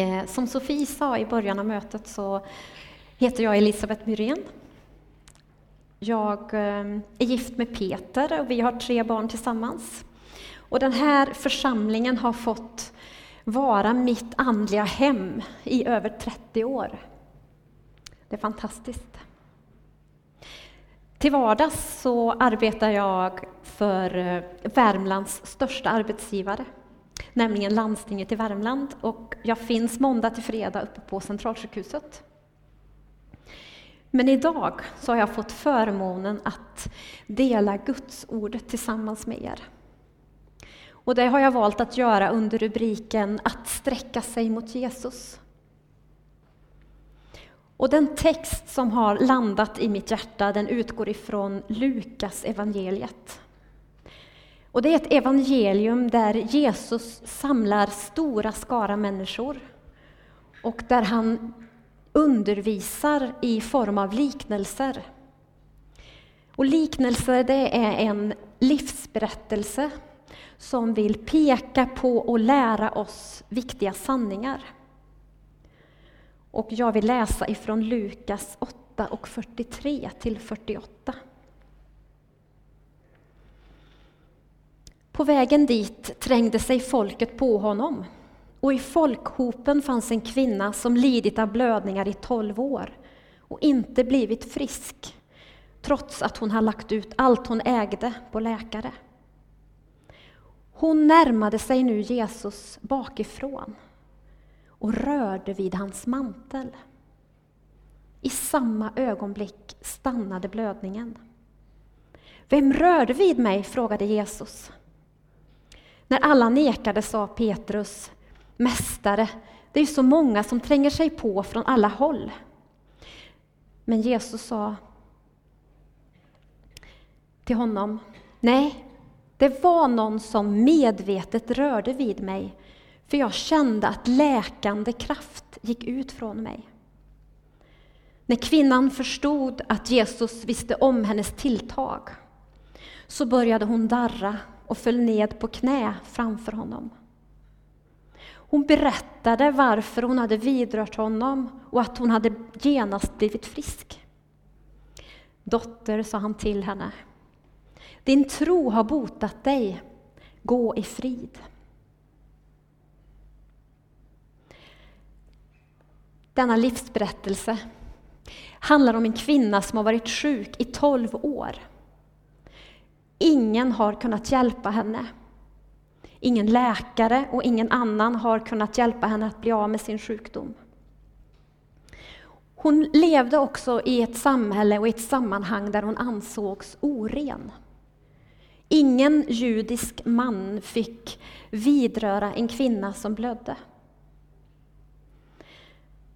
Eh, som Sofie sa i början av mötet så heter jag Elisabeth Myrén. Jag eh, är gift med Peter och vi har tre barn tillsammans. Och den här församlingen har fått vara mitt andliga hem i över 30 år. Det är fantastiskt. Till vardags så arbetar jag för eh, Värmlands största arbetsgivare, nämligen landstinget i Värmland. Och jag finns måndag till fredag uppe på Centralsjukhuset. Men idag så har jag fått förmånen att dela Guds ordet tillsammans med er. Och det har jag valt att göra under rubriken Att sträcka sig mot Jesus. Och den text som har landat i mitt hjärta den utgår ifrån Lukas evangeliet. Och det är ett evangelium där Jesus samlar stora skara människor och där han undervisar i form av liknelser. Och liknelser det är en livsberättelse som vill peka på och lära oss viktiga sanningar. Och jag vill läsa ifrån Lukas 8 och 43 till 48. På vägen dit trängde sig folket på honom och i folkhopen fanns en kvinna som lidit av blödningar i tolv år och inte blivit frisk, trots att hon har lagt ut allt hon ägde på läkare. Hon närmade sig nu Jesus bakifrån och rörde vid hans mantel. I samma ögonblick stannade blödningen. Vem rörde vid mig? frågade Jesus. När alla nekade sa Petrus, Mästare, det är så många som tränger sig på från alla håll. Men Jesus sa till honom, Nej, det var någon som medvetet rörde vid mig, för jag kände att läkande kraft gick ut från mig. När kvinnan förstod att Jesus visste om hennes tilltag, så började hon darra och föll ned på knä framför honom. Hon berättade varför hon hade vidrört honom och att hon hade genast blivit frisk. Dotter, sa han till henne, din tro har botat dig. Gå i frid. Denna livsberättelse handlar om en kvinna som har varit sjuk i tolv år. Ingen har kunnat hjälpa henne. Ingen läkare och ingen annan har kunnat hjälpa henne att bli av med sin sjukdom. Hon levde också i ett samhälle och ett sammanhang där hon ansågs oren. Ingen judisk man fick vidröra en kvinna som blödde.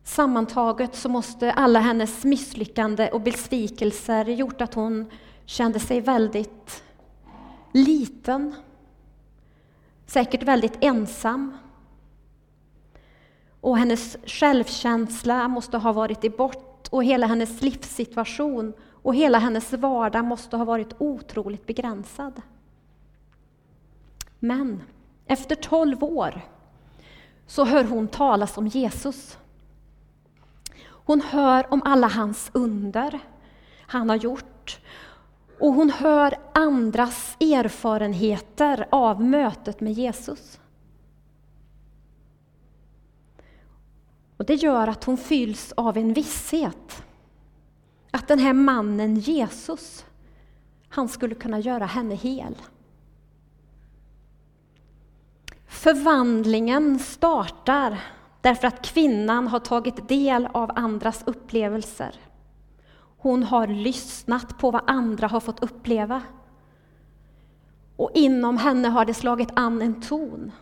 Sammantaget så måste alla hennes misslyckande och besvikelser gjort att hon kände sig väldigt liten, säkert väldigt ensam. Och hennes självkänsla måste ha varit i bort och hela hennes livssituation och hela hennes vardag måste ha varit otroligt begränsad. Men efter tolv år så hör hon talas om Jesus. Hon hör om alla hans under han har gjort och hon hör andras erfarenheter av mötet med Jesus. Och Det gör att hon fylls av en visshet att den här mannen Jesus, han skulle kunna göra henne hel. Förvandlingen startar därför att kvinnan har tagit del av andras upplevelser. Hon har lyssnat på vad andra har fått uppleva. Och inom henne har det slagit an en ton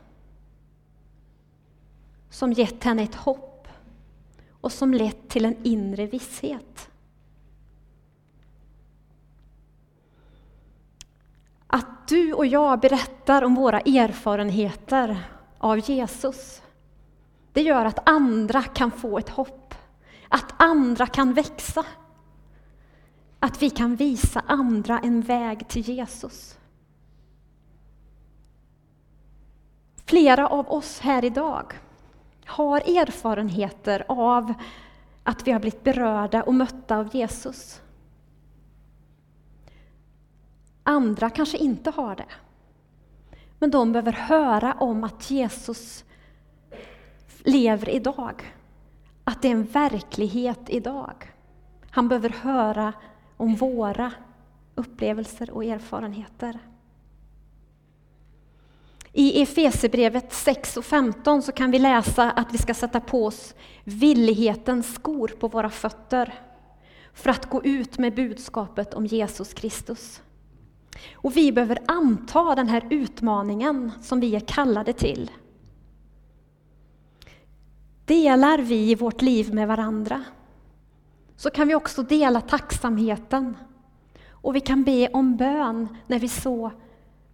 som gett henne ett hopp och som lett till en inre visshet. Att du och jag berättar om våra erfarenheter av Jesus, det gör att andra kan få ett hopp, att andra kan växa. Att vi kan visa andra en väg till Jesus. Flera av oss här idag har erfarenheter av att vi har blivit berörda och mötta av Jesus. Andra kanske inte har det. Men de behöver höra om att Jesus lever idag. Att det är en verklighet idag. Han behöver höra om våra upplevelser och erfarenheter. I Efesebrevet 6 och 15 så kan vi läsa att vi ska sätta på oss villighetens skor på våra fötter för att gå ut med budskapet om Jesus Kristus. Och vi behöver anta den här utmaningen som vi är kallade till. Delar vi vårt liv med varandra så kan vi också dela tacksamheten och vi kan be om bön när vi så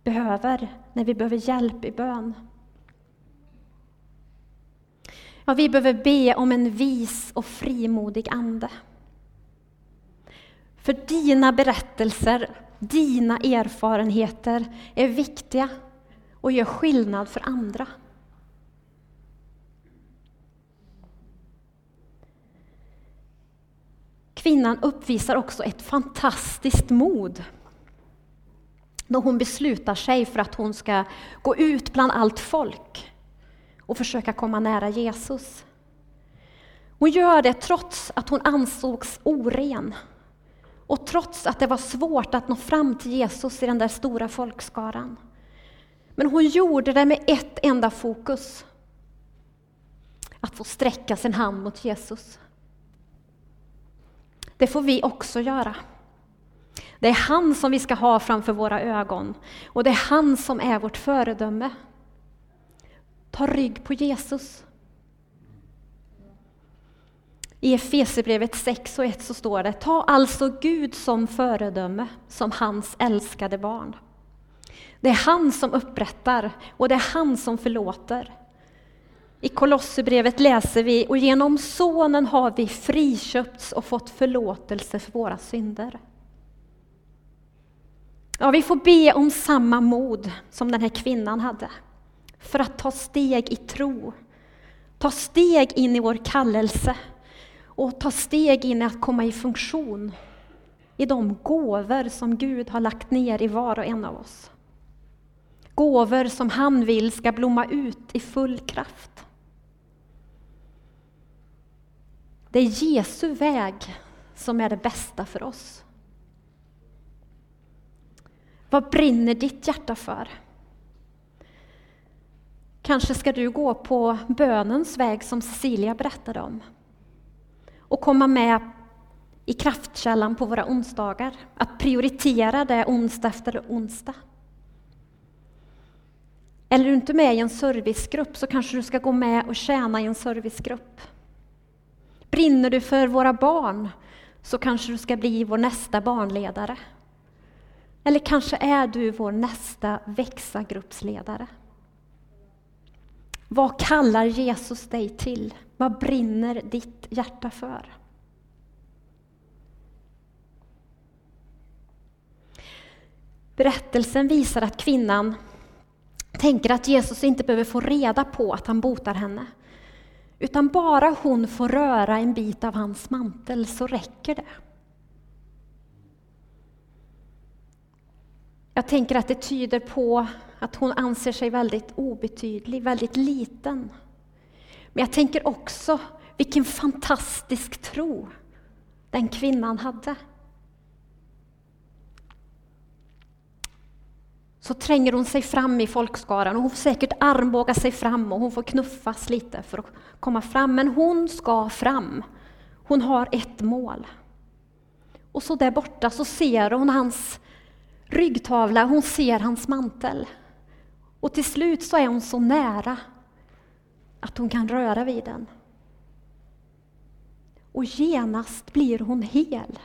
behöver, när vi behöver hjälp i bön. Ja, vi behöver be om en vis och frimodig ande. För dina berättelser, dina erfarenheter är viktiga och gör skillnad för andra. Kvinnan uppvisar också ett fantastiskt mod då hon beslutar sig för att hon ska gå ut bland allt folk och försöka komma nära Jesus. Hon gör det trots att hon ansågs oren och trots att det var svårt att nå fram till Jesus i den där stora folkskaran. Men hon gjorde det med ett enda fokus. Att få sträcka sin hand mot Jesus. Det får vi också göra. Det är han som vi ska ha framför våra ögon och det är han som är vårt föredöme. Ta rygg på Jesus. I Efesierbrevet 6 och 1 så står det, ta alltså Gud som föredöme, som hans älskade barn. Det är han som upprättar och det är han som förlåter. I Kolosserbrevet läser vi, och genom Sonen har vi friköpts och fått förlåtelse för våra synder. Ja, vi får be om samma mod som den här kvinnan hade, för att ta steg i tro, ta steg in i vår kallelse och ta steg in i att komma i funktion i de gåvor som Gud har lagt ner i var och en av oss. Gåvor som han vill ska blomma ut i full kraft. Det är Jesu väg som är det bästa för oss. Vad brinner ditt hjärta för? Kanske ska du gå på bönens väg som Cecilia berättade om och komma med i kraftkällan på våra onsdagar. Att prioritera det onsdag efter onsdag. Eller är du inte med i en servicegrupp så kanske du ska gå med och tjäna i en servicegrupp. Brinner du för våra barn så kanske du ska bli vår nästa barnledare. Eller kanske är du vår nästa växa-gruppsledare. Vad kallar Jesus dig till? Vad brinner ditt hjärta för? Berättelsen visar att kvinnan tänker att Jesus inte behöver få reda på att han botar henne. Utan bara hon får röra en bit av hans mantel så räcker det. Jag tänker att det tyder på att hon anser sig väldigt obetydlig, väldigt liten. Men jag tänker också vilken fantastisk tro den kvinnan hade. Så tränger hon sig fram i folkskaran och hon får säkert armbåga sig fram och hon får knuffas lite för att komma fram. Men hon ska fram. Hon har ett mål. Och så där borta så ser hon hans ryggtavla, hon ser hans mantel. Och till slut så är hon så nära att hon kan röra vid den. Och genast blir hon hel.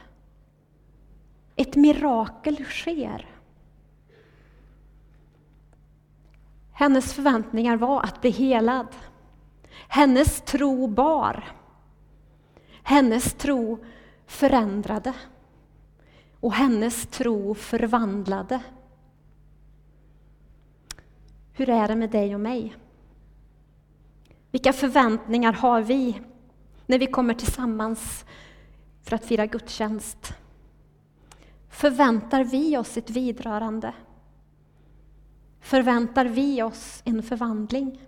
Ett mirakel sker. Hennes förväntningar var att bli helad. Hennes tro bar. Hennes tro förändrade. Och hennes tro förvandlade. Hur är det med dig och mig? Vilka förväntningar har vi när vi kommer tillsammans för att fira gudstjänst? Förväntar vi oss ett vidrörande? Förväntar vi oss en förvandling?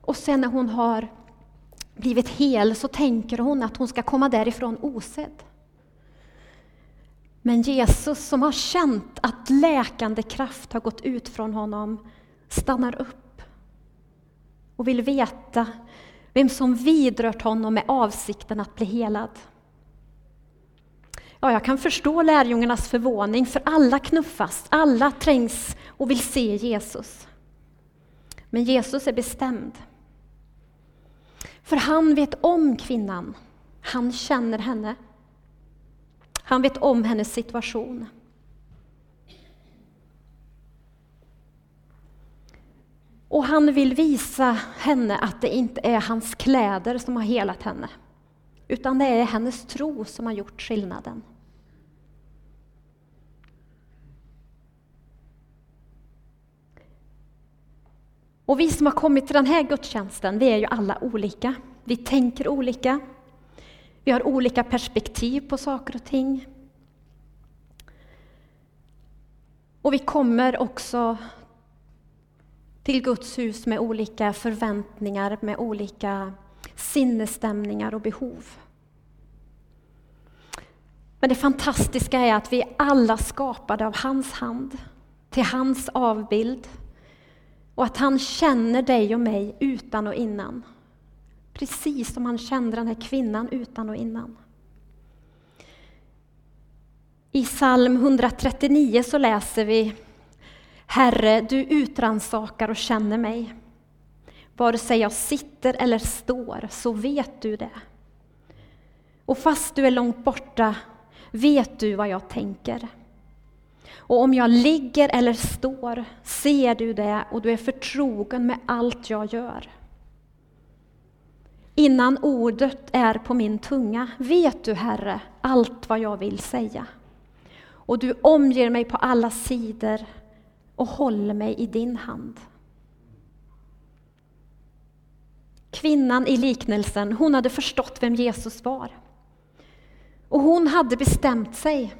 Och sen när hon har blivit hel så tänker hon att hon ska komma därifrån osedd. Men Jesus som har känt att läkande kraft har gått ut från honom stannar upp och vill veta vem som vidrört honom med avsikten att bli helad. Ja, jag kan förstå lärjungarnas förvåning, för alla knuffas, alla trängs och vill se Jesus. Men Jesus är bestämd. För han vet om kvinnan, han känner henne. Han vet om hennes situation. Och han vill visa henne att det inte är hans kläder som har helat henne, utan det är hennes tro som har gjort skillnaden. Och vi som har kommit till den här gudstjänsten, vi är ju alla olika. Vi tänker olika. Vi har olika perspektiv på saker och ting. Och vi kommer också till Guds hus med olika förväntningar, med olika sinnesstämningar och behov. Men det fantastiska är att vi är alla skapade av hans hand, till hans avbild. Och att han känner dig och mig utan och innan. Precis som han kände den här kvinnan utan och innan. I psalm 139 så läser vi Herre, du utransakar och känner mig. Vare sig jag sitter eller står så vet du det. Och fast du är långt borta vet du vad jag tänker. Och om jag ligger eller står ser du det och du är förtrogen med allt jag gör. Innan ordet är på min tunga vet du, Herre, allt vad jag vill säga. Och du omger mig på alla sidor och håller mig i din hand. Kvinnan i liknelsen, hon hade förstått vem Jesus var. Och hon hade bestämt sig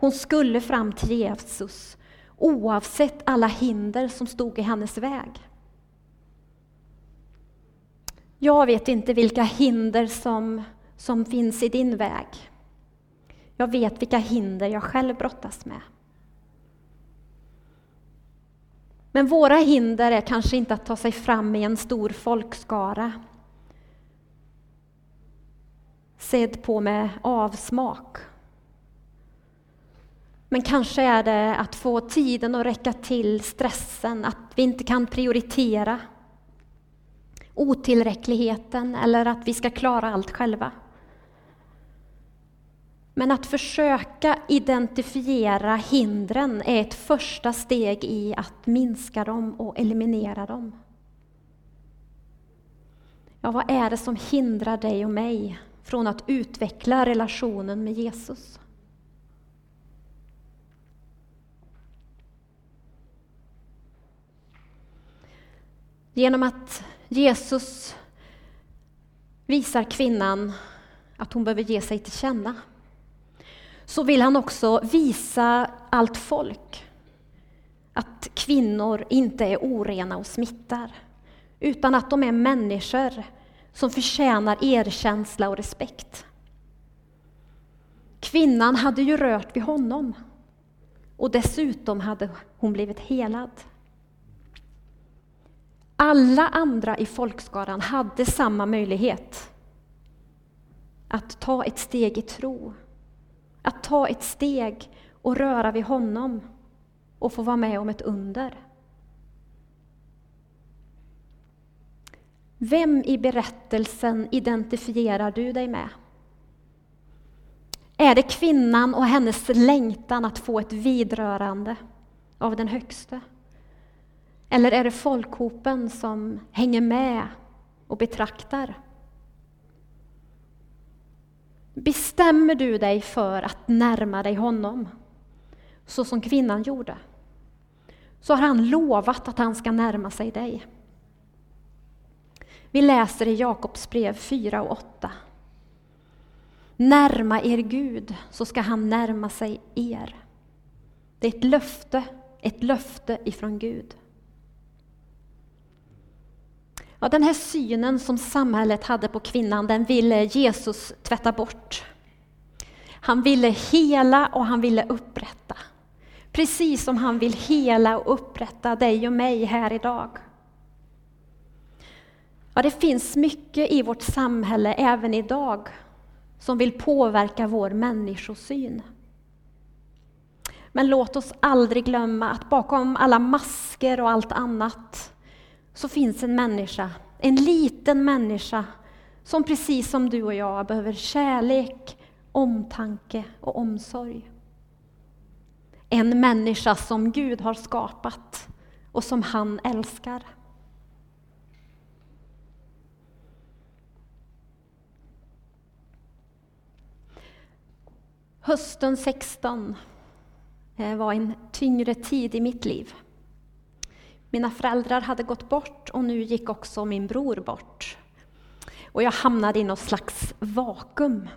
hon skulle fram till Jesus oavsett alla hinder som stod i hennes väg. Jag vet inte vilka hinder som, som finns i din väg. Jag vet vilka hinder jag själv brottas med. Men våra hinder är kanske inte att ta sig fram i en stor folkskara sedd på med avsmak men kanske är det att få tiden att räcka till stressen, att vi inte kan prioritera otillräckligheten eller att vi ska klara allt själva. Men att försöka identifiera hindren är ett första steg i att minska dem och eliminera dem. Ja, vad är det som hindrar dig och mig från att utveckla relationen med Jesus? Genom att Jesus visar kvinnan att hon behöver ge sig till känna så vill han också visa allt folk att kvinnor inte är orena och smittar utan att de är människor som förtjänar erkänsla och respekt. Kvinnan hade ju rört vid honom och dessutom hade hon blivit helad. Alla andra i folkskaran hade samma möjlighet att ta ett steg i tro, att ta ett steg och röra vid honom och få vara med om ett under. Vem i berättelsen identifierar du dig med? Är det kvinnan och hennes längtan att få ett vidrörande av den högste? Eller är det folkhopen som hänger med och betraktar? Bestämmer du dig för att närma dig honom, så som kvinnan gjorde? så har han lovat att han ska närma sig dig. Vi läser i Jakobs brev 4 och 8. Närma er Gud, så ska han närma sig er. Det är ett löfte, ett löfte ifrån Gud. Ja, den här synen som samhället hade på kvinnan, den ville Jesus tvätta bort. Han ville hela och han ville upprätta. Precis som han vill hela och upprätta dig och mig här idag. Ja, det finns mycket i vårt samhälle även idag som vill påverka vår människosyn. Men låt oss aldrig glömma att bakom alla masker och allt annat så finns en människa, en liten människa som precis som du och jag behöver kärlek, omtanke och omsorg. En människa som Gud har skapat och som han älskar. Hösten 16 eh, var en tyngre tid i mitt liv. Mina föräldrar hade gått bort och nu gick också min bror bort. Och jag hamnade i något slags vakuum.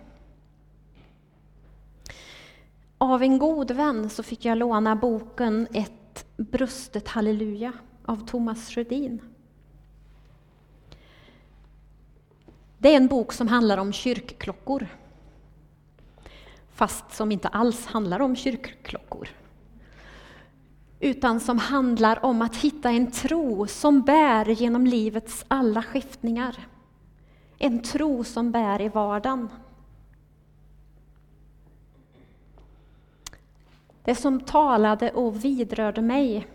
Av en god vän så fick jag låna boken Ett brustet halleluja av Thomas Sjödin. Det är en bok som handlar om kyrkklockor. Fast som inte alls handlar om kyrkklockor. Utan som handlar om att hitta en tro som bär genom livets alla skiftningar. En tro som bär i vardagen. Det som talade och vidrörde mig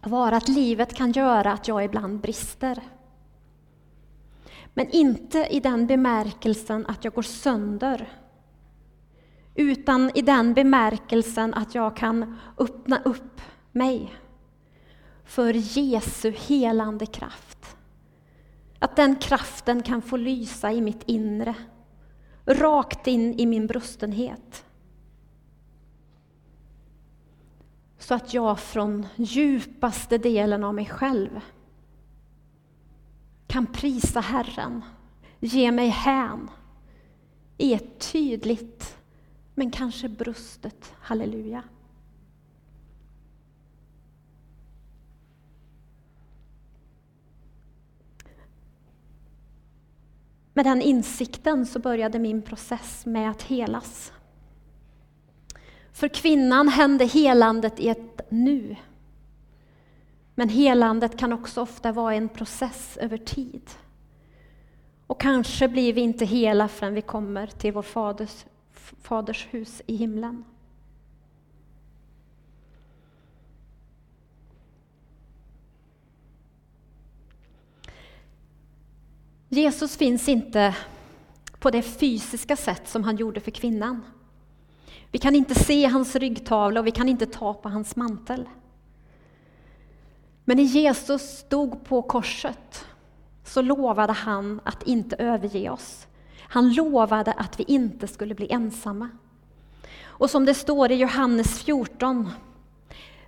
var att livet kan göra att jag ibland brister. Men inte i den bemärkelsen att jag går sönder. Utan i den bemärkelsen att jag kan öppna upp mig för Jesu helande kraft. Att den kraften kan få lysa i mitt inre, rakt in i min brustenhet. Så att jag från djupaste delen av mig själv kan prisa Herren, ge mig hän i ett tydligt men kanske brustet halleluja. Med den insikten så började min process med att helas. För kvinnan hände helandet i ett nu. Men helandet kan också ofta vara en process över tid. Och kanske blir vi inte hela förrän vi kommer till vår faders, faders hus i himlen. Jesus finns inte på det fysiska sätt som han gjorde för kvinnan. Vi kan inte se hans ryggtavla och vi kan inte ta på hans mantel. Men när Jesus stod på korset så lovade han att inte överge oss. Han lovade att vi inte skulle bli ensamma. Och som det står i Johannes 14.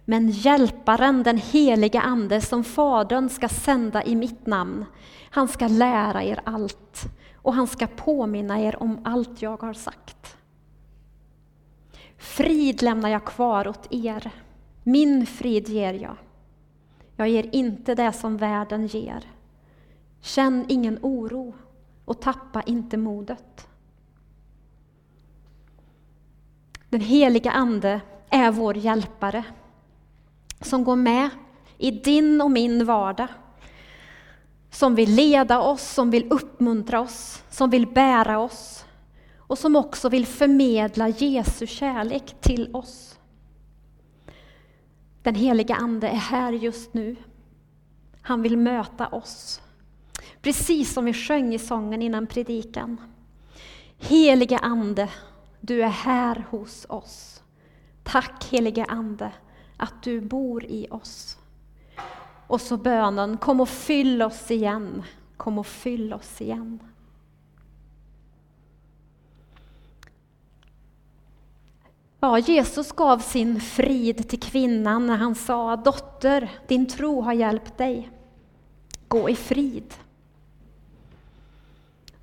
Men hjälparen, den heliga Ande, som Fadern ska sända i mitt namn, han ska lära er allt och han ska påminna er om allt jag har sagt. Frid lämnar jag kvar åt er, min frid ger jag. Jag ger inte det som världen ger. Känn ingen oro och tappa inte modet. Den heliga Ande är vår hjälpare som går med i din och min vardag. Som vill leda oss, som vill uppmuntra oss, som vill bära oss och som också vill förmedla Jesu kärlek till oss. Den heliga Ande är här just nu. Han vill möta oss. Precis som vi sjöng i sången innan predikan. Helige Ande, du är här hos oss. Tack helige Ande att du bor i oss. Och så bönen, kom och fyll oss igen. Kom och fyll oss igen. Ja, Jesus gav sin frid till kvinnan när han sa Dotter, din tro har hjälpt dig. Gå i frid.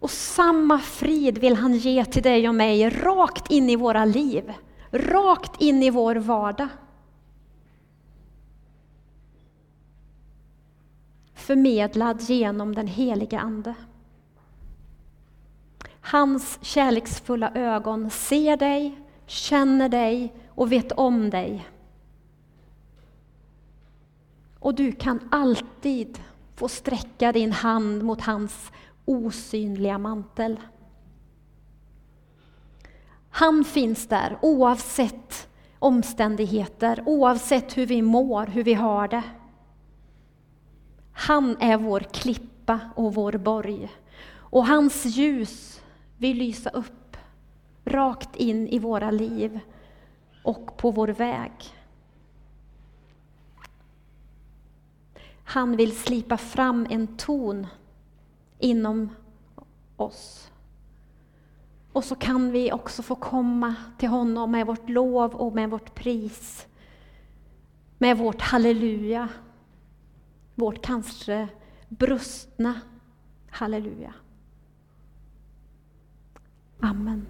Och samma frid vill han ge till dig och mig rakt in i våra liv, rakt in i vår vardag. Förmedlad genom den helige Ande. Hans kärleksfulla ögon ser dig, känner dig och vet om dig. Och du kan alltid få sträcka din hand mot hans osynliga mantel. Han finns där oavsett omständigheter, oavsett hur vi mår, hur vi har det. Han är vår klippa och vår borg. Och hans ljus vill lysa upp rakt in i våra liv och på vår väg. Han vill slipa fram en ton inom oss. Och så kan vi också få komma till honom med vårt lov och med vårt pris. Med vårt halleluja. Vårt kanske brustna halleluja. Amen.